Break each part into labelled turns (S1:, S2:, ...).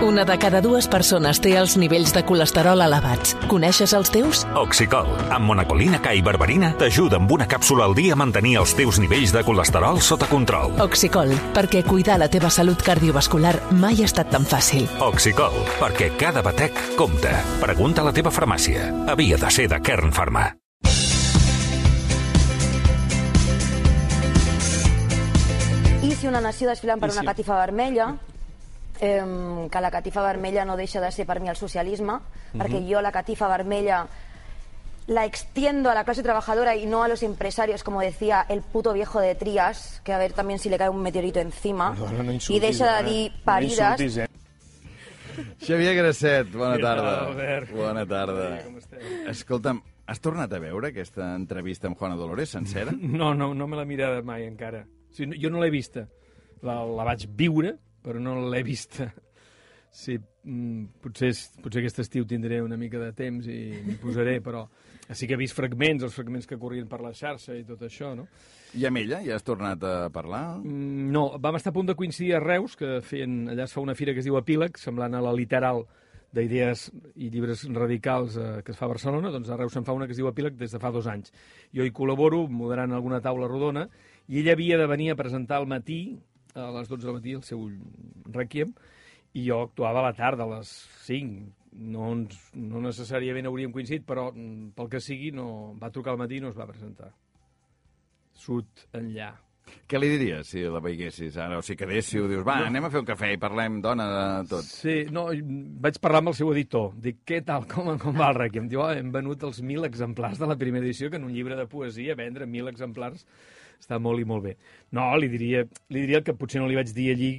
S1: Una de cada dues persones té els nivells de colesterol elevats. Coneixes els teus?
S2: Oxicol, amb monacolina K i berberina, t'ajuda amb una càpsula al dia a mantenir els teus nivells de colesterol sota control.
S1: Oxicol, perquè cuidar la teva salut cardiovascular mai ha estat tan fàcil.
S2: Oxicol, perquè cada batec compta. Pregunta a la teva farmàcia. Havia de ser de Kern Pharma.
S3: I si una nació desfilant per una catifa vermella, eh, que la catifa vermella no deixa de ser per mi el socialisme, perquè jo la catifa vermella la extiendo a la clase trabajadora y no a los empresarios, como decía el puto viejo de Trías, que a ver también si le cae un meteorito encima,
S4: no
S3: y
S4: insultis,
S3: deixa
S4: eh?
S3: de dir
S4: No
S3: parides.
S4: insultis, eh?
S5: Xavier Grasset, bona tarda. Bona tarda.
S4: Com esteu?
S5: Escolta'm, has tornat a veure aquesta entrevista amb Juana Dolores sencera?
S4: No, no, no me l'he mirada mai encara. O sigui, no- jo no l'he vista. La, la vaig viure, però no l'he vista. Sí, mm, potser, potser aquest estiu tindré una mica de temps i m'hi posaré, però sí que he vist fragments, els fragments que corrien per la xarxa i tot això, no?
S5: I amb ella ja has tornat a parlar?
S4: Mm, No, vam estar a punt de coincidir a Reus, que feien, allà es fa una fira que es diu Epíleg, semblant a la literal d'idees i llibres radicals eh, que es fa a Barcelona, doncs a Reus se'n fa una que es diu Epíleg des de fa dos anys. Jo hi col·laboro, moderant alguna taula rodona, i ella havia de venir a presentar al matí, a les 12 del matí, el seu requiem, i jo actuava a la tarda, a les 5. No, ens, no necessàriament hauríem coincidit, però mm, pel que sigui no, va trucar al matí i no es va presentar. Sud enllà.
S5: Què li diries si la veiessis ara? O si quedéssiu, dius, va, anem a fer un cafè i parlem, dona, de tot.
S4: Sí, no, vaig parlar amb el seu editor. Dic, què tal, com, com va el Requiem? Diu, oh, hem venut els mil exemplars de la primera edició, que en un llibre de poesia vendre mil exemplars està molt i molt bé. No, li diria, li diria el que potser no li vaig dir allí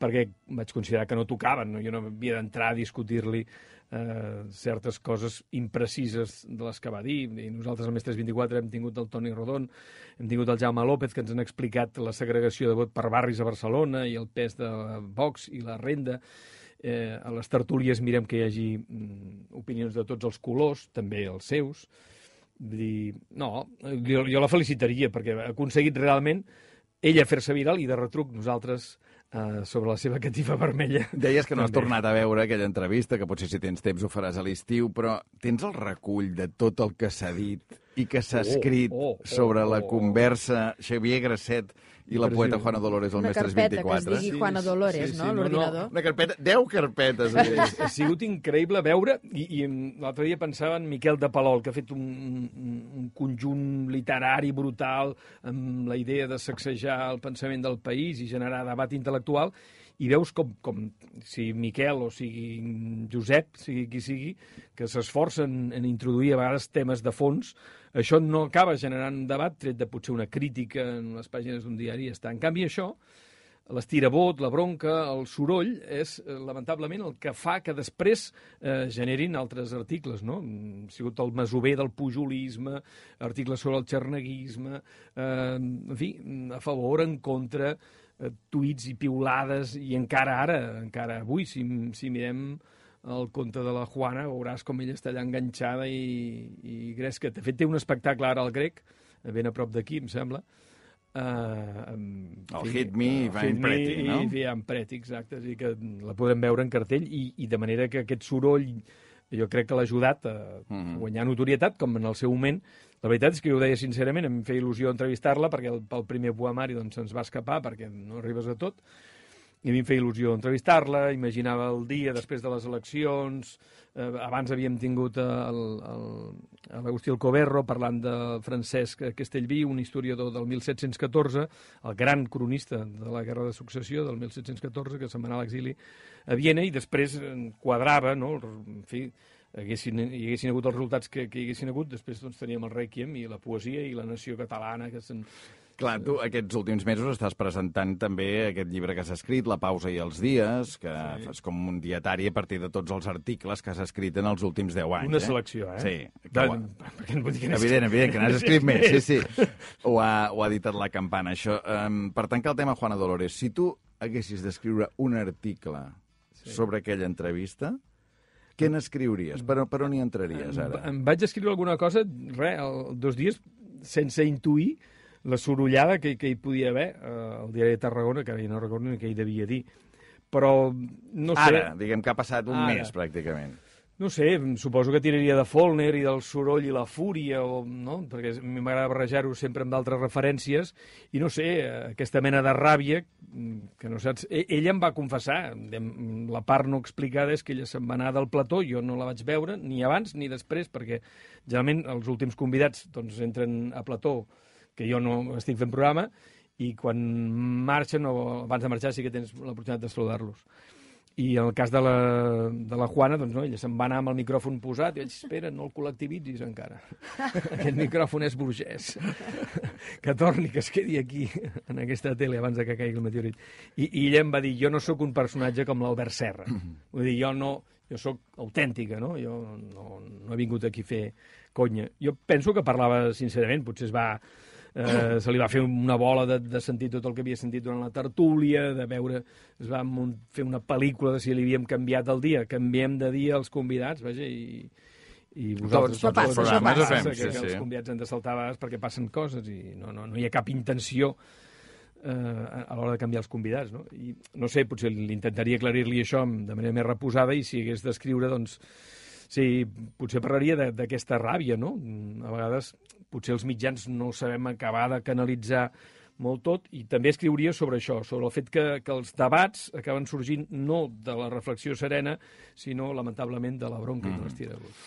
S4: perquè vaig considerar que no tocaven. No? Jo no havia d'entrar a discutir-li eh, certes coses imprecises de les que va dir. I nosaltres al Més 324 hem tingut el Toni Rodon, hem tingut el Jaume López, que ens han explicat la segregació de vot per barris a Barcelona i el pes de Vox i la renda. Eh, a les tertúlies mirem que hi hagi mm, opinions de tots els colors, també els seus. Vull dir, no, jo, jo la felicitaria perquè ha aconseguit realment ella fer-se viral i de retruc nosaltres eh, sobre la seva catifa vermella.
S5: Deies que no has
S4: També.
S5: tornat a veure aquella entrevista, que potser si tens temps ho faràs a l'estiu, però tens el recull de tot el que s'ha dit i que s'ha
S4: Oh,
S5: escrit
S4: oh, oh,
S5: sobre la
S4: oh.
S5: conversa Xavier Grasset i la poeta Juana Dolores al
S6: Una
S5: Mestres
S6: carpeta que es
S5: 24?
S6: digui Juana Dolores,
S4: sí,
S6: no?
S4: sí, no, no.
S6: L'ordinador.
S5: Una carpeta, 10 carpetes.
S4: ha sigut increïble veure, i, i l'altre dia pensava en Miquel de Palol, que ha fet un, un, un conjunt literari brutal amb la idea de sacsejar el pensament del país i generar debat intel·lectual, i veus com, com si Miquel o sigui Josep, sigui qui sigui, que s'esforcen en introduir a vegades temes de fons, això no acaba generant debat, tret de potser una crítica en les pàgines d'un diari i està. En canvi, això, l'estirabot, la bronca, el soroll, és eh, lamentablement el que fa que després eh, generin altres articles, no? Ha sigut el masover del pujolisme, articles sobre el xerneguisme, eh, en fi, a favor, en contra, tuits i piulades, i encara ara, encara avui, si, si mirem el conte de la Juana, veuràs com ella està allà enganxada i, i gresca. De fet, té un espectacle ara al grec, eh, ben a prop d'aquí, em sembla, Uh,
S5: El Hit Me i Van Pretty, no?
S4: I Van Pretty, exacte. Dir, que la podem veure en cartell i, i de manera que aquest soroll jo crec que l'ha ajudat a
S5: Mhm.
S4: guanyar notorietat, com en el seu moment. La veritat és que jo ho deia sincerament, em feia il·lusió entrevistar-la perquè el, pel primer poemari doncs, se'ns va escapar perquè no arribes a tot. I a mi em feia il·lusió entrevistar-la, imaginava el dia després de les eleccions, eh, abans havíem tingut el- l'Agustí Alcoberro parlant de Francesc Castellví, un historiador del 1714, el gran cronista de la Guerra de Successió del 1714, que se'n va anar a l'exili a Viena, i després eh, quadrava, no? en fi, haguessin, hi haguessin hagut els resultats que, que hi haguessin hagut, després doncs, teníem el Requiem i la poesia i la nació catalana, que se'n
S5: Clar, tu aquests últims mesos estàs presentant també aquest llibre que has escrit, La pausa i els dies, que sí. és com un dietari a partir de tots els articles que has escrit en els últims 10 anys.
S4: Una
S5: eh?
S4: selecció, eh?
S5: Sí. Que ho-
S4: perquè no que
S5: Evident, evident, que n'has escrit més, sí, sí. Ho ha, ho ha editat la campana, això. Um, per tancar el tema, Juana Dolores, si tu haguessis d'escriure un article sí. sobre aquella entrevista, què n'escriuries? Per, per on hi entraries, ara?
S4: Em, em vaig escriure alguna cosa, res, el, dos dies, sense intuir la sorollada que, que hi podia haver eh, al diari de Tarragona, que ara ja no recordo ni què hi devia dir. però no sé...
S5: Ara, diguem que ha passat un
S4: Ara.
S5: mes, pràcticament.
S4: No sé, suposo que tiraria de Follner i del soroll i la fúria, o, no? perquè a mi m'agrada barrejar-ho sempre amb d'altres referències, i no sé, aquesta mena de ràbia, que no saps... E- Ella em va confessar, la part no explicada és que ella se'n va anar del plató, jo no la vaig veure, ni abans ni després, perquè generalment els últims convidats doncs, entren a plató, que jo no estic fent programa, i quan marxen o abans de marxar sí que tens l'oportunitat de saludar-los. I en el cas de la, de la Juana, doncs no, ella se'n va anar amb el micròfon posat i ells, espera, no el col·lectivitzis encara. Aquest micròfon és burgès. que torni, que es quedi aquí, en aquesta tele, abans de que caigui el meteorit. I, I ella em va dir, jo no sóc un personatge com l'Albert Serra. Vull dir, jo no... Jo sóc autèntica, no? Jo no, no he vingut aquí a fer conya. Jo penso que parlava sincerament, potser es va eh, se li va fer una bola de, de sentir tot el que havia sentit durant la tertúlia, de veure, es va fer una pel·lícula de si li havíem canviat el dia, canviem de dia els convidats, vaja, i, i vosaltres
S5: Tots, tots els programes ho fem,
S4: que,
S5: sí,
S4: que els convidats han de saltar a perquè passen coses i no, no, no hi ha cap intenció eh, a l'hora de canviar els convidats, no? I no sé, potser l'intentaria aclarir-li això de manera més reposada i si hagués d'escriure, doncs, sí, potser parlaria de- d'aquesta ràbia, no? A vegades potser els mitjans no sabem acabar de canalitzar molt tot, i també escriuria sobre això, sobre el fet que, que els debats acaben sorgint no de la reflexió serena, sinó, lamentablement, de la bronca mm. i de les tirabuts.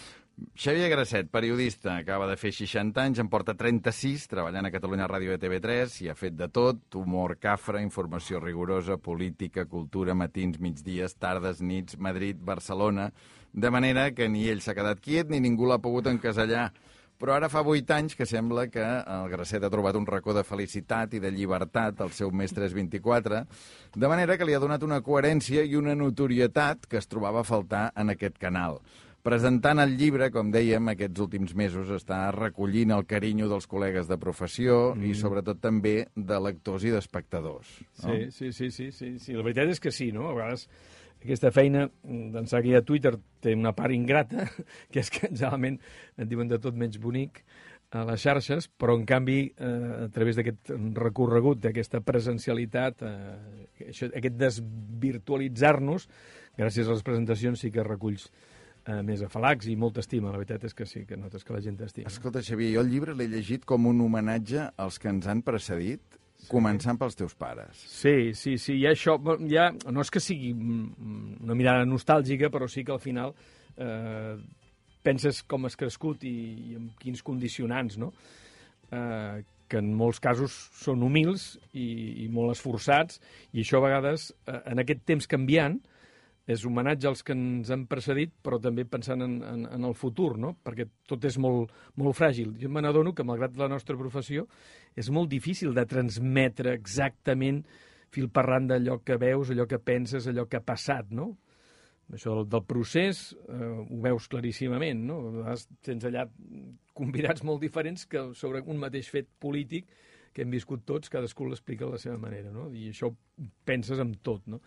S5: Xavier Grasset, periodista, acaba de fer 60 anys, en porta 36, treballant a Catalunya Ràdio i TV3, i ha fet de tot, humor cafre, informació rigorosa, política, cultura, matins, migdies, tardes, nits, Madrid, Barcelona, de manera que ni ell s'ha quedat quiet ni ningú l'ha pogut encasellar. Però ara fa 8 anys que sembla que el Grasset ha trobat un racó de felicitat i de llibertat al seu mes 324, de manera que li ha donat una coherència i una notorietat que es trobava a faltar en aquest canal. Presentant el llibre, com dèiem, aquests últims mesos està recollint el carinyo dels col·legues de professió mm. i sobretot també de lectors i d'espectadors. No?
S4: Sí, sí, sí, sí, sí, sí. La veritat és que sí, no? A vegades aquesta feina d'ençà que hi ha Twitter té una part ingrata, que és que generalment et diuen de tot menys bonic a les xarxes, però en canvi eh, a través d'aquest recorregut, d'aquesta presencialitat, eh, això, aquest desvirtualitzar-nos, gràcies a les presentacions sí que reculls eh, més afalacs i molta estima. La veritat és que sí, que notes que la gent t'estima.
S5: Escolta, Xavier, jo el llibre l'he llegit com un homenatge als que ens han precedit. Començant pels teus pares.
S4: Sí, sí, sí, ha això, ha, no és que sigui mm, una mirada nostàlgica, però sí que al final eh, penses com has crescut i, i amb quins condicionants, no? Eh, que en molts casos són humils i, i molt esforçats, i això a vegades, eh, en aquest temps canviant, és homenatge als que ens han precedit, però també pensant en, en, en el futur, no? perquè tot és molt, molt fràgil. Jo me n'adono que, malgrat la nostra professió, és molt difícil de transmetre exactament fil per ran d'allò que veus, allò que penses, allò que ha passat, no? Això del, del procés eh, ho veus claríssimament, no? A tens allà convidats molt diferents que sobre un mateix fet polític que hem viscut tots, cadascú l'explica a la seva manera, no? I això penses amb tot, no?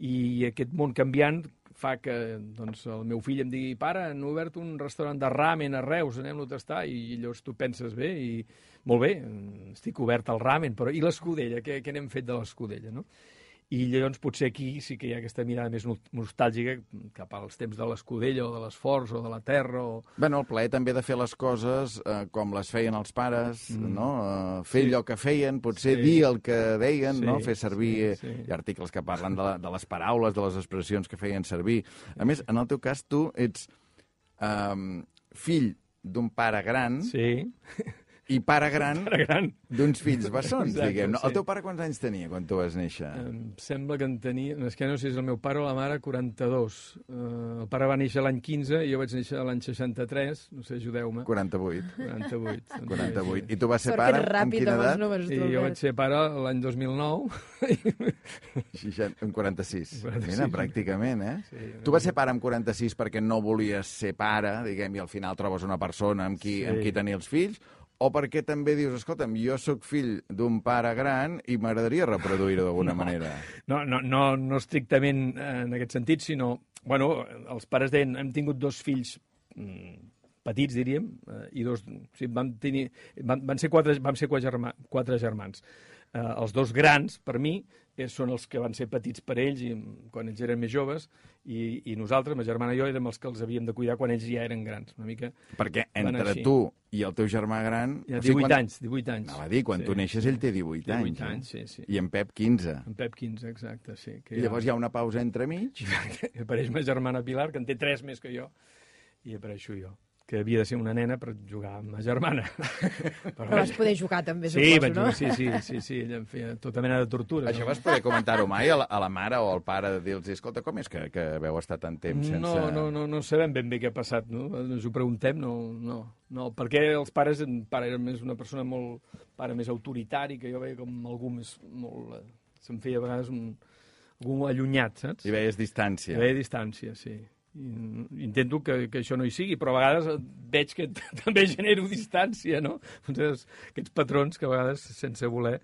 S4: I aquest món canviant fa que doncs, el meu fill em digui pare, han obert un restaurant de ramen a Reus, anem-lo a tastar, i llavors tu penses bé, i molt bé, estic obert al ramen, però i l'escudella? Què, què n'hem fet de l'escudella, no? I llavors potser aquí sí que hi ha aquesta mirada més no- nostàlgica cap als temps de l'escudella o de l'esforç o de la terra o...
S5: Bueno, el plaer també de fer les coses eh, com les feien els pares, mm. no? Eh, fer
S4: Sí.
S5: allò que feien, potser
S4: Sí.
S5: dir el que deien,
S4: Sí,
S5: no? Fer servir...
S4: sí,
S5: eh,
S4: sí.
S5: Hi ha articles que parlen de, la, de les paraules, de les expressions que feien servir. A més, en el teu cas, tu ets um, fill d'un pare gran
S4: Sí,
S5: i pare gran
S4: era gran.
S5: d'uns fills bessons,
S4: Exacte,
S5: diguem. No?
S4: sí.
S5: El teu pare quants anys tenia quan tu vas néixer?
S4: Em sembla que en tenia... És que no sé si és el meu pare o la mare, 42. Uh, el pare va néixer l'any 15 i jo vaig néixer l'any 63. No sé, ajudeu-me.
S5: 48.
S4: 48.
S5: 48. I tu vas ser
S6: Sort
S5: pare amb quina
S6: amb
S5: edat?
S6: números,
S4: I jo vaig ser pare l'any 2009.
S5: 60, amb 46.
S4: 46.
S5: Mira, pràcticament, eh?
S4: Sí,
S5: tu vas ser pare amb 46 perquè no volies ser pare, diguem, i al final trobes una persona amb qui,
S4: Sí.
S5: amb qui tenir els fills, o perquè també dius, escolta'm, jo sóc fill d'un pare gran i m'agradaria reproduir-ho d'alguna
S4: No.
S5: manera.
S4: No, no, no, no estrictament eh, en aquest sentit, sinó... Bueno, els pares deien, hem tingut dos fills mm, petits, diríem, eh, i dos... O sigui, vam, tenir, van, van ser quatre, vam ser quatre, germà, quatre germans. Eh, els dos grans, per mi, són els que van ser petits per ells i, quan ells eren més joves i, i nosaltres, ma germana i jo, érem els que els havíem de cuidar quan ells ja eren grans. Una mica
S5: Perquè entre
S4: així.
S5: tu i el teu germà gran...
S4: Ja,
S5: o sigui,
S4: 18
S5: quan...
S4: anys, 18 anys.
S5: Anava a dir, quan
S4: Sí.
S5: tu neixes ell té 18,
S4: 18
S5: anys.
S4: anys,
S5: eh?
S4: sí, sí.
S5: I en Pep 15.
S4: En Pep 15, exacte, sí. Que
S5: I llavors hi ha una pausa entremig.
S4: apareix ma germana Pilar, que en té 3 més que jo, i apareixo jo que havia de ser una nena per jugar amb ma germana.
S6: Però vas poder jugar també,
S4: Sí,
S6: suposo,
S4: vaig
S6: no?
S4: jugar, sí, sí, sí, sí, ella em feia tota mena de tortura.
S5: Això vas poder comentar-ho mai a la, a la mare o al pare, de dir-los, escolta, com és que, que veu estar tant temps sense...
S4: No, no, no, no sabem ben bé què ha passat, no? Ens ho preguntem, no, no, no. Perquè els pares, en pare era més una persona molt, pare més autoritari, que jo veia com algú més, molt, eh, se'm feia a vegades un, algú allunyat, saps?
S5: Hi veies distància.
S4: Hi veia distància, sí. Intento que, que això no hi sigui, però a vegades veig que també genero distància, no? Aquests patrons que a vegades, sense voler,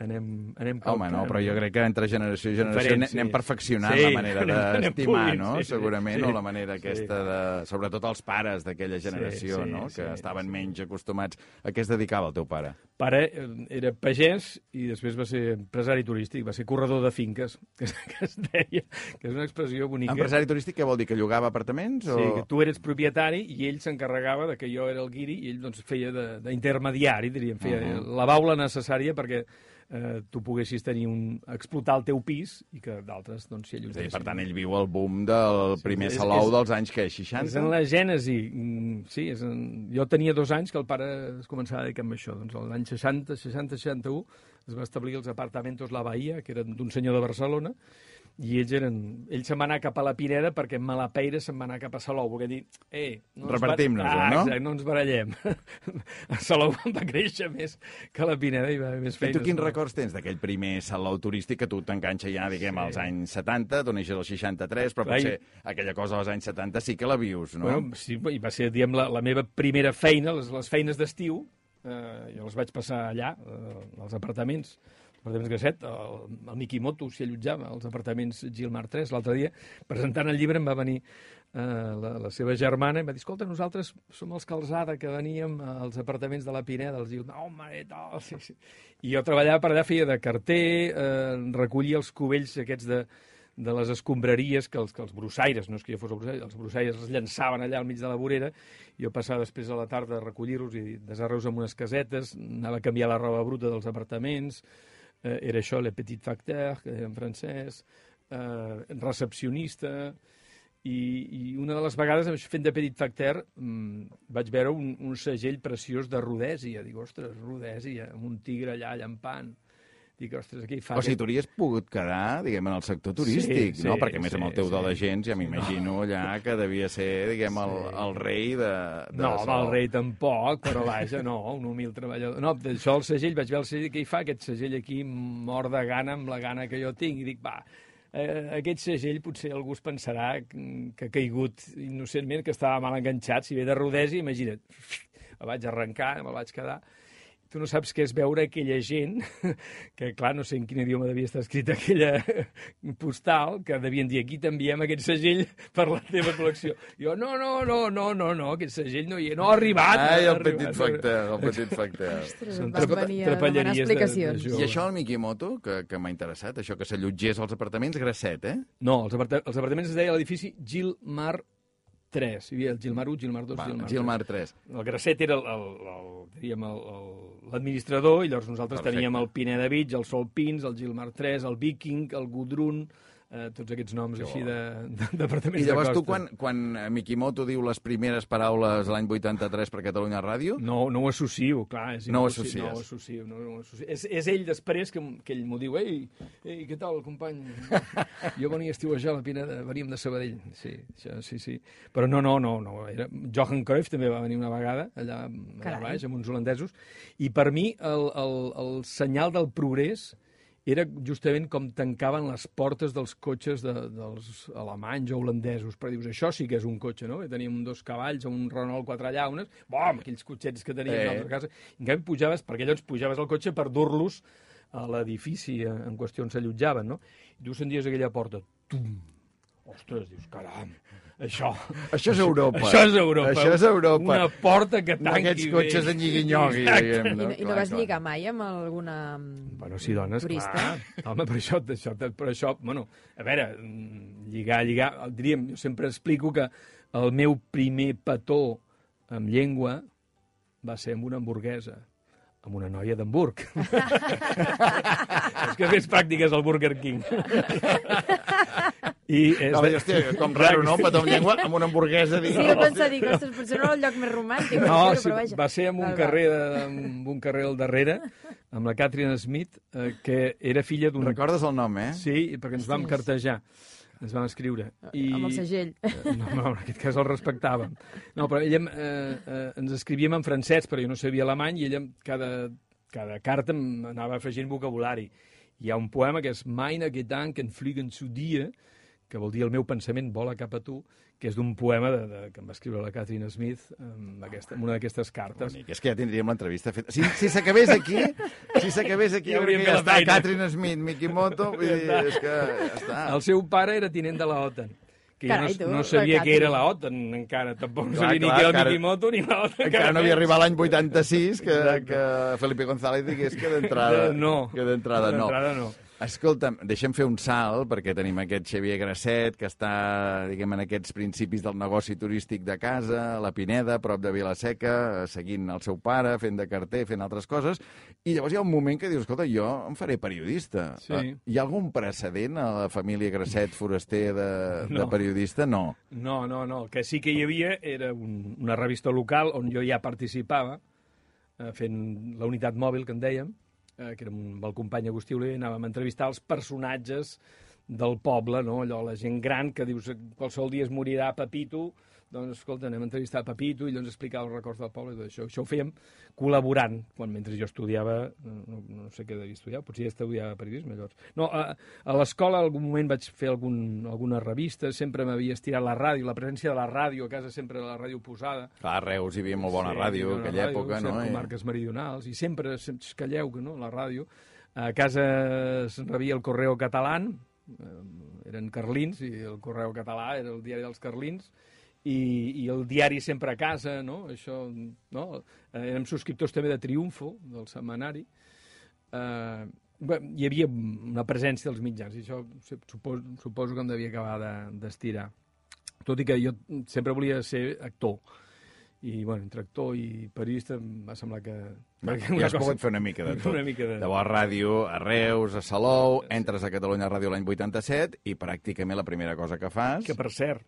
S4: anem, anem
S5: Home, no, però jo crec que entre generació i generació
S4: Diferent,
S5: anem, anem
S4: sí.
S5: perfeccionant
S4: Sí,
S5: la manera d'estimar, no?
S4: sí, sí,
S5: Segurament,
S4: sí.
S5: o la manera
S4: Sí.
S5: aquesta de... Sobretot els pares d'aquella generació,
S4: sí,
S5: no? Que
S4: sí,
S5: estaven
S4: sí.
S5: menys acostumats. A què es dedicava el teu pare?
S4: Pare eh, era pagès i després va ser empresari turístic, va ser corredor de finques, que, es- que es deia, que és una expressió bonica.
S5: Empresari turístic què vol dir? Que llogava apartaments? O...
S4: Sí, que tu eres propietari i ell s'encarregava de que jo era el guiri i ell doncs, feia de- d'intermediari, diríem, feia uh -huh. la baula necessària perquè eh, tu poguessis tenir un, explotar el teu pis i que d'altres doncs, s'hi
S5: És a dir,
S4: allotgessin.
S5: per tant, ell viu el boom del
S4: Sí,
S5: primer
S4: és-
S5: salou
S4: és-
S5: dels anys, que 60?
S4: És en la gènesi, mm, sí. És en... Jo tenia dos anys que el pare es començava a dedicar amb això. Doncs l'any 60, 60, 61 es va establir els apartamentos La Bahia, que eren d'un senyor de Barcelona, i ells eren... Ell se'n va anar cap a la Pineda perquè en Malapeira se'n va anar cap a Salou, perquè dir, eh... No ens
S5: Repartim-nos-ho,
S4: ah,
S5: no?
S4: Exacte, no ens barallem. a Salou va créixer més que a la Pineda i va haver més
S5: I
S4: feines.
S5: tu quins
S4: no?
S5: records tens d'aquell primer salou turístic que tu t'enganxa ja, diguem, als anys 70, tu neixes al 63, però
S4: Clar, i-
S5: potser aquella cosa als anys 70 sí que la vius, no?
S4: Bueno, sí, i va ser, diguem, la, la meva primera feina, les, les feines d'estiu, eh, jo les vaig passar allà, eh, als apartaments, apartaments Gasset, el, el Mikimoto s'hi allotjava, als apartaments Gilmar 3. L'altre dia, presentant el llibre, em va venir eh, la, la seva germana i em va dir, escolta, nosaltres som els Calzada que veníem als apartaments de la Pineda, dels Gilmar. Oh, mare, tal, sí, sí. I jo treballava per allà, feia de carter, eh, recollia els cubells aquests de, de les escombraries que els, que els brossaires, no és que jo fos el brossaire, els brossaires els llançaven allà al mig de la vorera, jo passava després a la tarda a recollir-los i desar-los amb unes casetes, anava a canviar la roba bruta dels apartaments, eh, era això, le petit facteur, que en francès, eh, recepcionista, i, i una de les vegades, fent de petit facteur, mmm, vaig veure un, un segell preciós de Rodèsia. Dic, ostres, Rodèsia, amb un tigre allà llampant. Dic, ostres, aquí fa...
S5: O sigui,
S4: aquest-
S5: t'hauries pogut quedar, diguem, en el sector turístic,
S4: Sí,
S5: no?
S4: sí,
S5: Perquè a més amb el teu
S4: sí,
S5: do de
S4: sí.
S5: gens ja m'imagino allà que devia ser, diguem, el,
S4: Sí.
S5: el rei de... de
S4: No, home, el rei tampoc, però vaja, no, un humil treballador. No, d'això el segell, vaig veure el segell, què hi fa aquest segell aquí, mort de gana amb la gana que jo tinc, i dic, va, eh, aquest segell potser algú es pensarà que ha caigut innocentment, que estava mal enganxat, si ve de Rodesi, imagina't, el vaig arrencar, me'l vaig quedar, tu no saps què és veure aquella gent, que clar, no sé en quin idioma devia estar escrita aquella postal, que devien dir aquí t'enviem aquest segell per la teva col·lecció. Jo, no, no, no, no, no, no, aquest segell no hi no ha arribat.
S5: Ai,
S4: no ha
S5: el petit
S4: arribat.
S5: facteur, el petit facteur.
S6: Ostres,
S4: Són
S6: vas
S4: trapa-
S6: venir a demanar
S4: trapelleries de-
S6: explicacions.
S4: de
S5: I això el Mikimoto, que, que m'ha interessat, això que s'allotgés als apartaments, grasset, eh?
S4: No, els, aparta els apartaments es deia l'edifici Gilmar 3. Hi havia el Gilmar 1, Gilmar 2,
S5: Va,
S4: Gilmar 3.
S5: Gilmar 3.
S4: El Grasset era l'administrador, i llavors nosaltres
S5: Perfecte.
S4: teníem el Pineda Beach, el Sol Pins, el Gilmar 3, el Viking, el Gudrun, eh, tots aquests noms
S5: Que
S4: així de- de- d'apartaments
S5: I llavors
S4: de
S5: tu,
S4: costa.
S5: quan, quan eh, Mikimoto diu les primeres paraules l'any 83 per Catalunya Ràdio,
S4: No, no ho associo, clar. És
S5: No ho associes.
S4: No ho associo, no, no ho associo. És, és ell després que, que ell m'ho diu, ei, ei, què tal, company? jo venia a estiuejar a la Pineda, veníem de Sabadell. Sí, això, sí, sí. Però no, no, no, no. Era... Johan Cruyff també va venir una vegada, allà, allà baix, amb uns holandesos, i per mi el, el, el senyal del progrés era justament com tancaven les portes dels cotxes de, dels alemanys o holandesos. Però dius, això sí que és un cotxe, no? Que teníem un dos cavalls, un Renault quatre llaunes, bom, aquells cotxets que teníem
S5: Eh.
S4: eh. a casa. En canvi, pujaves, perquè llavors pujaves al cotxe per dur-los a l'edifici en qüestió on s'allotjaven, no? I tu senties aquella porta, tum, Ostres, dius, caram, això...
S5: Això és Europa.
S4: Això és Europa.
S5: Això és Europa.
S4: Una porta que tanqui
S5: aquests
S4: bé.
S5: cotxes en nyigui-nyogui,
S4: Exacte.
S5: diguem,
S6: I
S5: no?
S6: i no vas
S5: clar.
S6: lligar mai amb alguna... mm,
S4: Bueno, sí, dones,
S6: Turista.
S4: clar. Home, per això, això, per això, bueno, a veure, mm, lligar, lligar, diríem, jo sempre explico que el meu primer petó amb llengua va ser amb una hamburguesa, amb una noia d'Hamburg. és que fes pràctiques al Burger King. I és...
S5: No, hòstia, com raro, no? Un petó amb llengua amb una hamburguesa dins.
S6: Sí, jo pensava, dic, ostres, potser no era el lloc més romàntic.
S4: No, sí,
S6: però vaja.
S4: va ser amb un, carrer de, amb un carrer al darrere, amb la Catherine Smith, eh, que era filla d'un...
S5: Recordes el nom, eh?
S4: Sí, perquè ens vam cartejar, ens vam escriure. I...
S6: Amb el segell.
S4: Eh, No, no, en aquest cas el respectàvem. No, però ella eh, eh, ens escrivíem en francès, però jo no sabia alemany, i ella cada, cada carta em anava afegint vocabulari. Hi ha un poema que és Meine Gedanken fliegen zu dir, que vol dir el meu pensament vola cap a tu, que és d'un poema de, de, que em va escriure la Catherine Smith amb, aquesta, amb una d'aquestes cartes.
S5: Bonic. És que ja tindríem l'entrevista feta. Si, si s'acabés aquí, si s'acabés aquí,
S4: Ja
S5: que ja està
S4: feina.
S5: Catherine Smith, Mikimoto, vull dir, és que ja està.
S4: El seu pare era tinent de la OTAN que
S6: Carai,
S4: jo no, no sabia què
S6: Catherine.
S4: era la OTAN encara, tampoc no
S5: Clar,
S4: sabia ni
S5: clar,
S4: què era el
S5: encara-
S4: Mikimoto ni la OTAN.
S5: Encara no havia arribat l'any 86 que,
S4: Exacte.
S5: que Felipe González digués que d'entrada
S4: No.
S5: que d'entrada no.
S4: D'entrada no.
S5: Escolta'm, deixem fer un salt, perquè tenim aquest Xavier Grasset, que està, diguem, en aquests principis del negoci turístic de casa, a la Pineda, a prop de Vilaseca, seguint el seu pare, fent de carter, fent altres coses, i llavors hi ha un moment que dius, escolta, jo em faré periodista.
S4: Sí.
S5: Eh, Hi ha algun precedent a la família Grasset Foraster de, de
S4: No.
S5: periodista? No.
S4: No, no, no. El que sí que hi havia era un, una revista local on jo ja participava, eh, fent la unitat mòbil, que en dèiem, eh, que era amb el company Agustí Oliver, anàvem a entrevistar els personatges del poble, no? allò, la gent gran que dius qualsevol dia es morirà Pepito, doncs, escolta, anem a entrevistar Pepito i allò ens explicava els records del poble i tot això. Això ho fèiem col·laborant, quan mentre jo estudiava, no, no sé què devia estudiar, potser ja estudiava periodisme, llavors. No, a, a l'escola en algun moment vaig fer algun, alguna revista, sempre m'havia estirat la ràdio, la presència de la ràdio, a casa sempre la ràdio posada.
S5: Clar, a Reus hi havia molt bona ràdio,
S4: bona
S5: aquella
S4: ràdio,
S5: època, no?
S4: sempre
S5: I-
S4: Comarques meridionals, i sempre, sempre calleu, que no, la ràdio. A casa es rebia el Correo Catalán, eh, eren carlins, i el Correo Català era el diari dels carlins, i, i el diari sempre a casa, no? Això, no? Eh, Érem subscriptors també de Triunfo, del setmanari. Eh, bé, hi havia una presència dels mitjans, i això suposo, suposo que em devia acabar de- d'estirar. Tot i que jo sempre volia ser actor. I, bueno, entre actor i periodista em va semblar que... perquè
S5: Ja has pogut fer una mica de tot.
S4: Una mica de...
S5: Llavors, ràdio a Reus, a Salou, entres a Catalunya Ràdio l'any 87 i pràcticament la primera cosa que fas...
S4: Que, per cert,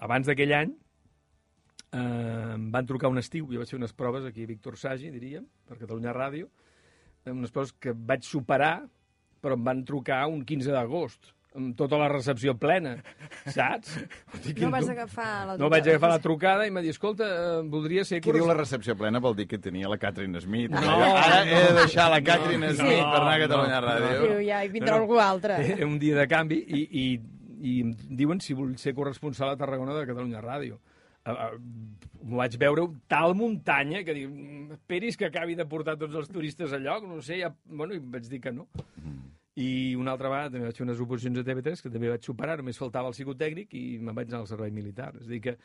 S4: abans d'aquell any eh, em van trucar un estiu, jo vaig fer unes proves aquí a Víctor Sagi, diríem, per Catalunya Ràdio, eh, unes proves que vaig superar, però em van trucar un 15 d'agost, amb tota la recepció plena, saps?
S6: No vas agafar la
S4: No vaig agafar la trucada i em va dir, escolta, eh, voldria ser...
S5: Qui diu la recepció plena vol dir que tenia la Catherine Smith.
S4: No.
S5: Ara he de deixar la Catherine
S4: No,
S5: Smith per anar a
S4: no,
S5: Catalunya
S4: no.
S5: Ràdio.
S6: Diu, ja, hi vindrà
S4: No, no.
S6: algú altre.
S4: Eh, un dia de canvi i, i, i em diuen si vull ser corresponsal a Tarragona de Catalunya Ràdio. Uh, uh, vaig veure tal muntanya que dic, "Mm, esperis que acabi de portar tots els turistes a lloc, no sé, ja... bueno, i vaig dir que no. I una altra vegada també vaig fer unes oposicions a TV3 que també vaig superar, només faltava el psicotècnic i me'n vaig anar al servei militar. És a dir que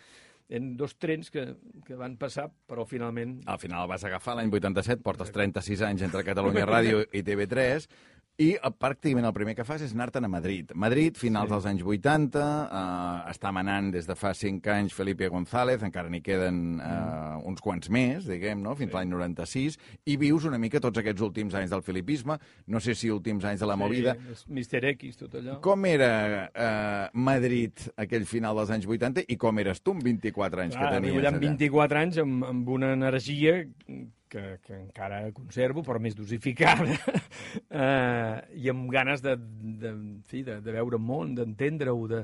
S4: eren dos trens que, que van passar, però finalment...
S5: Al final el vas agafar l'any 87, portes 36 anys entre Catalunya Ràdio i TV3, i eh, pràcticament el primer que fas és anar-te'n a Madrid. Madrid, finals
S4: Sí.
S5: dels anys 80, eh, està manant des de fa 5 anys Felipe González, encara n'hi queden eh, uns quants més, diguem, no? fins l'any 96, i vius una mica tots aquests últims anys del filipisme, no sé si últims anys de la movida.
S4: Sí, Mister X, tot allò.
S5: Com era eh, Madrid aquell final dels anys 80 i com eres tu amb 24 anys
S4: Clar,
S5: que tenies
S4: allà? 24 anys amb, amb una energia que, que encara conservo, però més dosificada, eh, i amb ganes de, de, fi, de, de veure món, d'entendre-ho, de,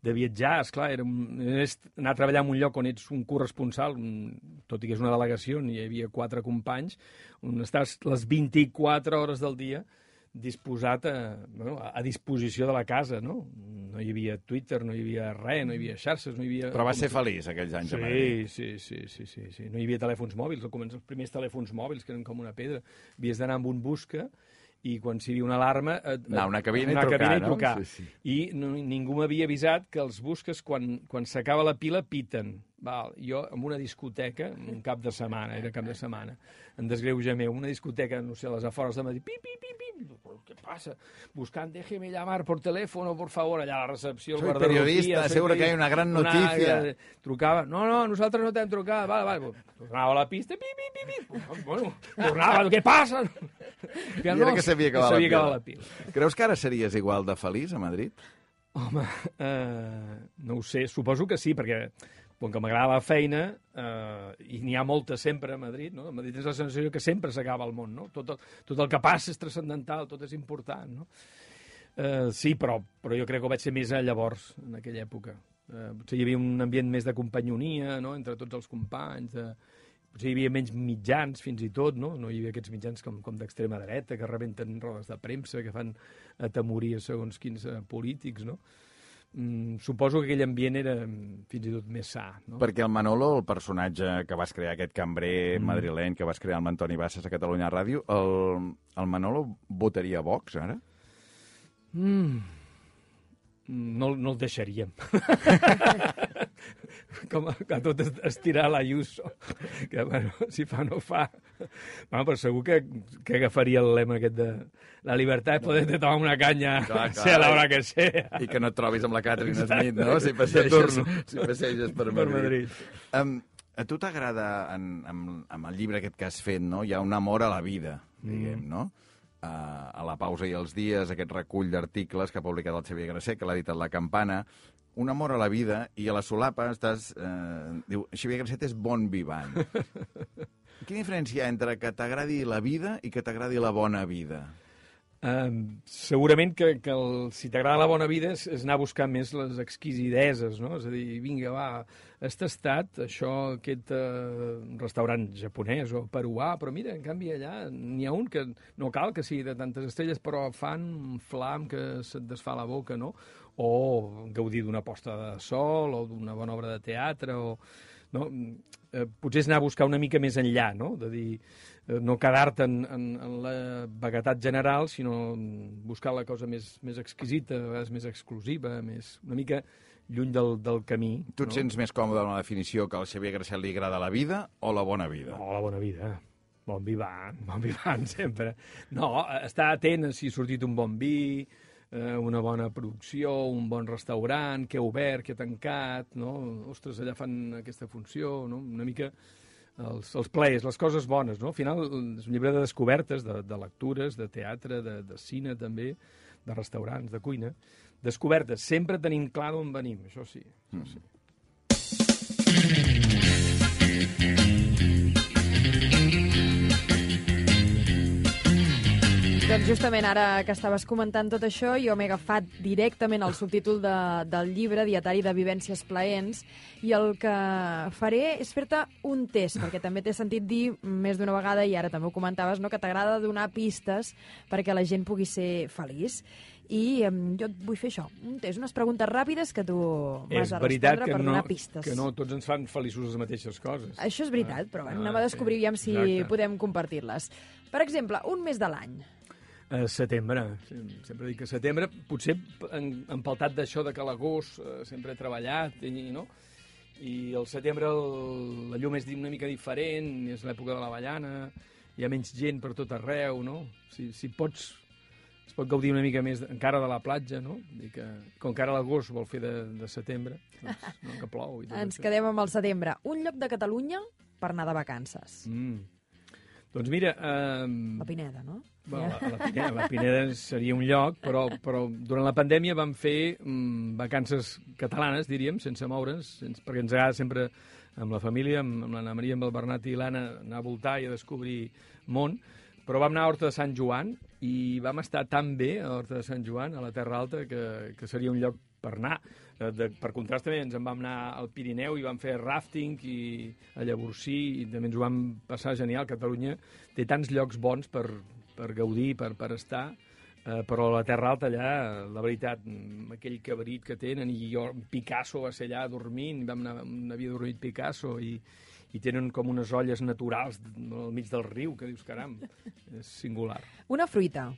S4: de viatjar, esclar, era un, és anar a treballar en un lloc on ets un corresponsal, un, tot i que és una delegació, on hi havia quatre companys, on estàs les 24 hores del dia disposat a, bueno, a disposició de la casa, no? No hi havia Twitter, no hi havia res, no hi havia xarxes, no hi havia...
S5: Però vas ser feliç aquells anys a Madrid.
S4: Sí, sí, sí, sí, sí, sí. No hi havia telèfons mòbils, al començar els primers telèfons mòbils, que eren com una pedra. Havies d'anar amb un busca i quan havia una alarma... eh,
S5: Anar a una cabina i
S4: anar a
S5: trucar,
S4: cabina i
S5: no?
S4: trucar.
S5: Sí, sí.
S4: I no, ningú m'havia avisat que els busques quan, quan s'acaba la pila piten. Val, jo, en una discoteca, un cap de setmana, era cap de setmana, en desgreuja meu, una discoteca, no sé, a les afores de Madrid, pip, pip, pip, pip, què passa? Buscant, déjeme llamar por teléfono, por favor, allà a la recepció,
S5: Soy periodista, seguro que hay una gran
S4: Una-
S5: noticia.
S4: eh, trucava, no, no, nosaltres no t'hem trucat, vale, vale. Tornava a la pista, pip, pip, pip, pip. Bueno, tornava, què passa?
S5: I era que s'havia acabat, la,
S4: acabat la
S5: pila.
S4: pila.
S5: Creus que ara series igual de feliç a Madrid?
S4: Home, eh, no ho sé, suposo que sí, perquè com que m'agrada la feina, eh, i n'hi ha molta sempre a Madrid, no? A Madrid tens la sensació que sempre s'acaba el món, no? Tot el, tot el que passa és transcendental, tot és important, no? Eh, sí, però, però jo crec que ho vaig ser més a llavors, en aquella època. Eh, potser hi havia un ambient més de companyonia, no?, entre tots els companys, de... potser hi havia menys mitjans, fins i tot, no? No hi havia aquests mitjans com, com d'extrema dreta, que rebenten rodes de premsa, que fan atemorir segons quins eh, polítics, no? Mm, suposo que aquell ambient era mm, fins i tot més sa, no?
S5: Perquè el Manolo, el personatge que vas crear, aquest cambrer
S4: Mm.
S5: madrileny que vas crear amb Antoni Bassas a Catalunya Ràdio, el, el Manolo votaria a Vox, ara?
S4: Mm. No, no el deixaríem. Com a, a tot est- estirar l'Ayuso, que, bueno, si fa no fa. Bueno, però segur que, que agafaria el lema aquest de la llibertat de poder tomar una canya,
S5: Clar, clar.
S4: sea la hora que sea.
S5: I que no et trobis amb la Catherine Smith, no? Si passeges,
S4: turno.
S5: si passeges per
S4: Per
S5: Madrid.
S4: Madrid.
S5: Um, a tu t'agrada, en, en, amb el llibre aquest que has fet, no? hi ha un amor a la vida, diguem, no? Uh, a la pausa i els dies, aquest recull d'articles que ha publicat el Xavier Grasset, que l'ha editat La Campana, un amor a la vida, i a la solapa estàs... Eh, diu, Xavier Grasset és bon vivant. Quina diferència hi ha entre que t'agradi la vida i que t'agradi la bona vida?
S4: Um, segurament que, que el, si t'agrada la bona vida és, és anar a buscar més les exquisideses, no? És a dir, vinga, va, has tastat això, aquest uh, restaurant japonès o peruà, però mira, en canvi allà n'hi ha un que no cal que sigui de tantes estrelles, però fan un flam que se't desfà la boca, no? O gaudir d'una posta de sol o d'una bona obra de teatre o... No? Eh, potser és anar a buscar una mica més enllà, no? De dir, eh, no quedar-te en, en, en la vaguetat general, sinó buscar la cosa més, més exquisita, a vegades més exclusiva, més, una mica lluny del, del camí.
S5: Tu et
S4: no?
S5: sents més còmode amb la definició que al Xavier Grasset li agrada la vida o la bona vida?
S4: No, la bona vida. Bon vivant, bon vivant sempre. No, estar atent a si ha sortit un bon vi, eh, una bona producció, un bon restaurant, què ha obert, què ha tancat, no? Ostres, allà fan aquesta funció, no? Una mica els, els plaers, les coses bones, no? Al final és un llibre de descobertes, de, de lectures, de teatre, de, de cine també, de restaurants, de cuina. Descobertes, sempre tenint clar d'on venim, això sí. Això sí.
S6: Doncs justament ara que estaves comentant tot això, jo m'he agafat directament el subtítol de, del llibre, Dietari de Vivències Plaents, i el que faré és fer-te un test, perquè també t'he sentit dir més d'una vegada, i ara també ho comentaves, no, que t'agrada donar pistes perquè la gent pugui ser feliç. I em, jo et vull fer això, un test, unes preguntes ràpides que tu m'has de respondre
S4: que
S6: per
S4: no,
S6: donar pistes.
S4: que no tots ens fan feliços les mateixes coses.
S6: Això és veritat, però bueno,
S4: Ah,
S6: anem a
S4: sí.
S6: descobrir aviam si
S4: Exacte.
S6: podem compartir-les. Per exemple, un mes de l'any.
S4: A setembre, sí, sempre dic que setembre, potser empaltat d'això de que l'agost eh, sempre he treballat, i, no? i al setembre el, la llum és una mica diferent, és l'època de l'avellana, hi ha menys gent per tot arreu, no? Si, si pots, es pot gaudir una mica més encara de la platja, no? Dir que, com que ara l'agost vol fer de, de setembre, doncs, no, que plou i tot
S6: Ens
S4: això.
S6: quedem amb el setembre. Un lloc de Catalunya per anar de vacances.
S4: Mm. Doncs mira... Eh,
S6: La Pineda, no?
S4: Bueno, la, la, Pineda, la Pineda seria un lloc, però, però durant la pandèmia vam fer mm, vacances catalanes, diríem, sense moure'ns, sense, perquè ens agrada sempre amb la família, amb, amb l'Anna Maria, amb el Bernat i l'Anna, anar a voltar i a descobrir món, però vam anar a Horta de Sant Joan i vam estar tan bé a Horta de Sant Joan, a la Terra Alta, que, que seria un lloc per anar. Eh, De, per contrast també ens en vam anar al Pirineu i vam fer rafting i a Llavorsí i també ens ho vam passar genial. Catalunya té tants llocs bons per, per gaudir, per, per estar, eh, però a la Terra Alta allà, la veritat, mm, aquell cabrit que tenen, i jo, Picasso va ser allà dormint, vam anar, havia dormit Picasso, i, i tenen com unes olles naturals al mig del riu, que dius, caram, és singular.
S6: Una fruita.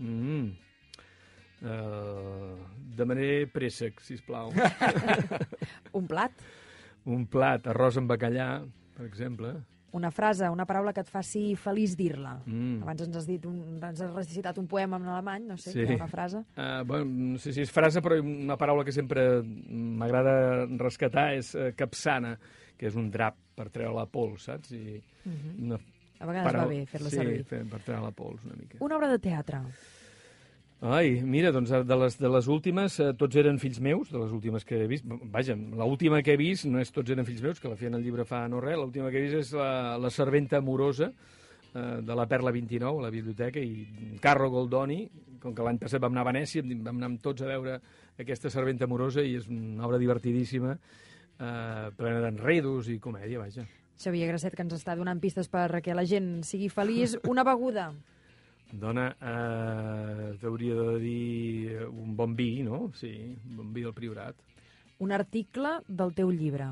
S4: Mm. Uh, demanaré préssec, sisplau.
S6: Un plat,
S4: un plat, arròs amb bacallà, per exemple.
S6: Una frase, una paraula que et faci feliç dir-la.
S4: Mm.
S6: Abans ens has, dit un, ens has recitat un poema en alemany, no sé,
S4: Sí.
S6: sí. una frase.
S4: Uh, bueno, no sé si és frase, però una paraula que sempre m'agrada rescatar és uh, capsana, que és un drap per treure la pols, saps? I una
S6: A vegades
S4: parau-
S6: va bé fer-la
S4: sí,
S6: servir.
S4: fer, per treure la pols una mica.
S6: Una obra de teatre.
S4: Ai, mira, doncs de les, de les últimes, eh, tots eren fills meus, de les últimes que he vist. Vaja, l'última que he vist no és tots eren fills meus, que la feien el llibre fa no res, l'última que he vist és la, la serventa amorosa eh, de la Perla 29, a la biblioteca, i Carlo Goldoni, com que l'any passat vam anar a Venècia, vam anar amb tots a veure aquesta serventa amorosa, i és una obra divertidíssima, eh, plena d'enredos i comèdia, vaja.
S6: Xavier Grasset, que ens està donant pistes per que la gent sigui feliç. Una beguda.
S4: Dona, eh, t'hauria de dir eh, un bon vi, no? Sí, un bon vi del Priorat.
S6: Un article del teu llibre.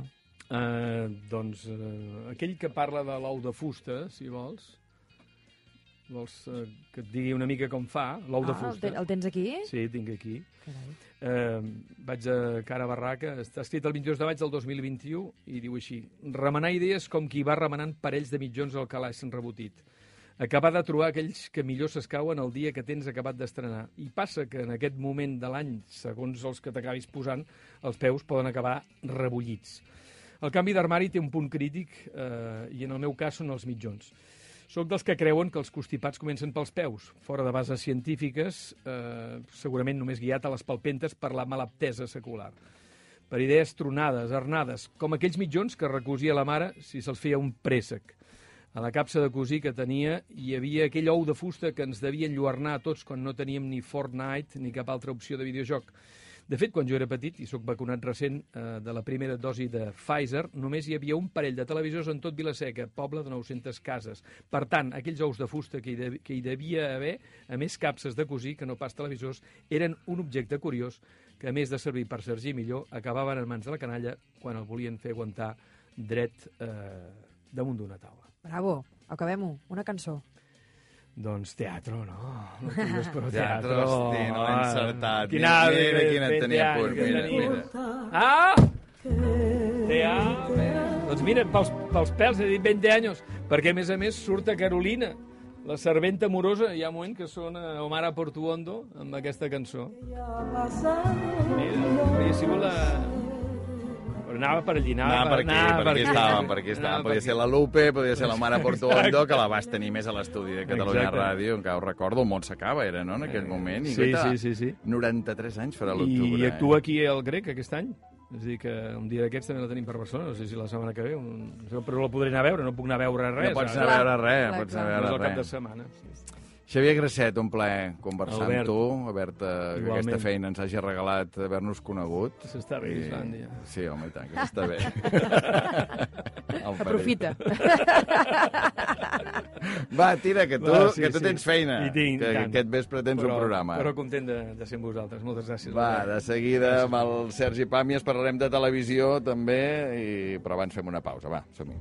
S4: Uh, doncs uh, aquell que parla de l'ou de fusta, si vols. Vols uh, que et digui una mica com fa, l'ou de
S6: Ah, el,
S4: fusta?
S6: te, el tens aquí?
S4: Sí, tinc aquí.
S6: Carai.
S4: Uh, vaig a cara barraca, està escrit el 22 de maig del 2021 i diu així, remenar idees com qui va remenant parells de mitjons al calaix rebotit. Acabar de trobar aquells que millor s'escauen el dia que tens acabat d'estrenar. I passa que en aquest moment de l'any, segons els que t'acabis posant, els peus poden acabar rebullits. El canvi d'armari té un punt crític eh, i en el meu cas són els mitjons. Soc dels que creuen que els constipats comencen pels peus, fora de bases científiques, eh, segurament només guiat a les palpentes per la malaptesa secular. Per idees tronades, arnades, com aquells mitjons que recosia la mare si se'ls feia un préssec. A la capsa de cosir que tenia hi havia aquell ou de fusta que ens devia enlluernar a tots quan no teníem ni Fortnite ni cap altra opció de videojoc. De fet, quan jo era petit, i sóc vacunat recent eh, de la primera dosi de Pfizer, només hi havia un parell de televisors en tot Vilaseca, poble de 900 cases. Per tant, aquells ous de fusta que hi, de, que hi devia haver, a més capses de cosir que no pas televisors, eren un objecte curiós que, a més de servir per sergir millor, acabaven en mans de la canalla quan el volien fer aguantar dret eh, damunt d'una taula.
S6: Bravo. Acabem-ho. Una cançó.
S4: Doncs teatro, no? No tingues però
S5: Teatro,
S4: teatro.
S5: hosti, no l'he encertat.
S4: Quina,
S5: Mira quina et tenia punt, mira, mira.
S4: Ah! Teatro. Doncs mira, pels, pels pèls he dit 20 anys, perquè a més a més surt a Carolina, la serventa amorosa, hi ha un moment que sona Omar Portuondo amb aquesta cançó. Mira, hauria sigut la... Anava per allí, anava,
S5: Anava per aquí, per aquí estàvem, per aquí
S4: Anava
S5: estàvem.
S4: per
S5: Podia
S4: aquí.
S5: ser la Lupe, podia ser la Mare Portuondo, que la vas tenir més a l'estudi de Catalunya
S4: Exacte.
S5: Ràdio, encara ho recordo, el món s'acaba, era, no?, en aquell moment. I
S4: Sí,
S5: guaita,
S4: sí, sí, sí.
S5: 93 anys farà l'octubre.
S4: I actua aquí al Grec aquest any. És a dir, que un dia d'aquests també la tenim per Barcelona, no sé si la setmana que ve, un... però la podré anar a veure, no puc anar a veure res.
S5: No pots anar a veure res,
S6: Clar,
S5: pots anar a
S4: Només el
S5: veure
S4: cap de
S5: res.
S4: setmana. Sí.
S5: Xavier Grasset, un plaer conversar
S4: Albert.
S5: amb tu, haver-te que
S4: Igualment.
S5: aquesta feina ens hagi regalat haver-nos conegut.
S4: S'està bé,
S5: I-
S4: Islàndia.
S5: Sí, home, i tant, que està bé.
S6: Aprofita.
S5: Va, tira, que tu,
S4: Va, sí,
S5: que tu
S4: sí.
S5: tens feina.
S4: I tinc,
S5: que, que
S4: tant.
S5: aquest vespre tens
S4: però,
S5: un programa.
S4: Però content de, de ser amb vosaltres. Moltes gràcies.
S5: Va, de seguida amb el Sergi Pàmies parlarem de televisió també, i... però abans fem una pausa. Va, som-hi.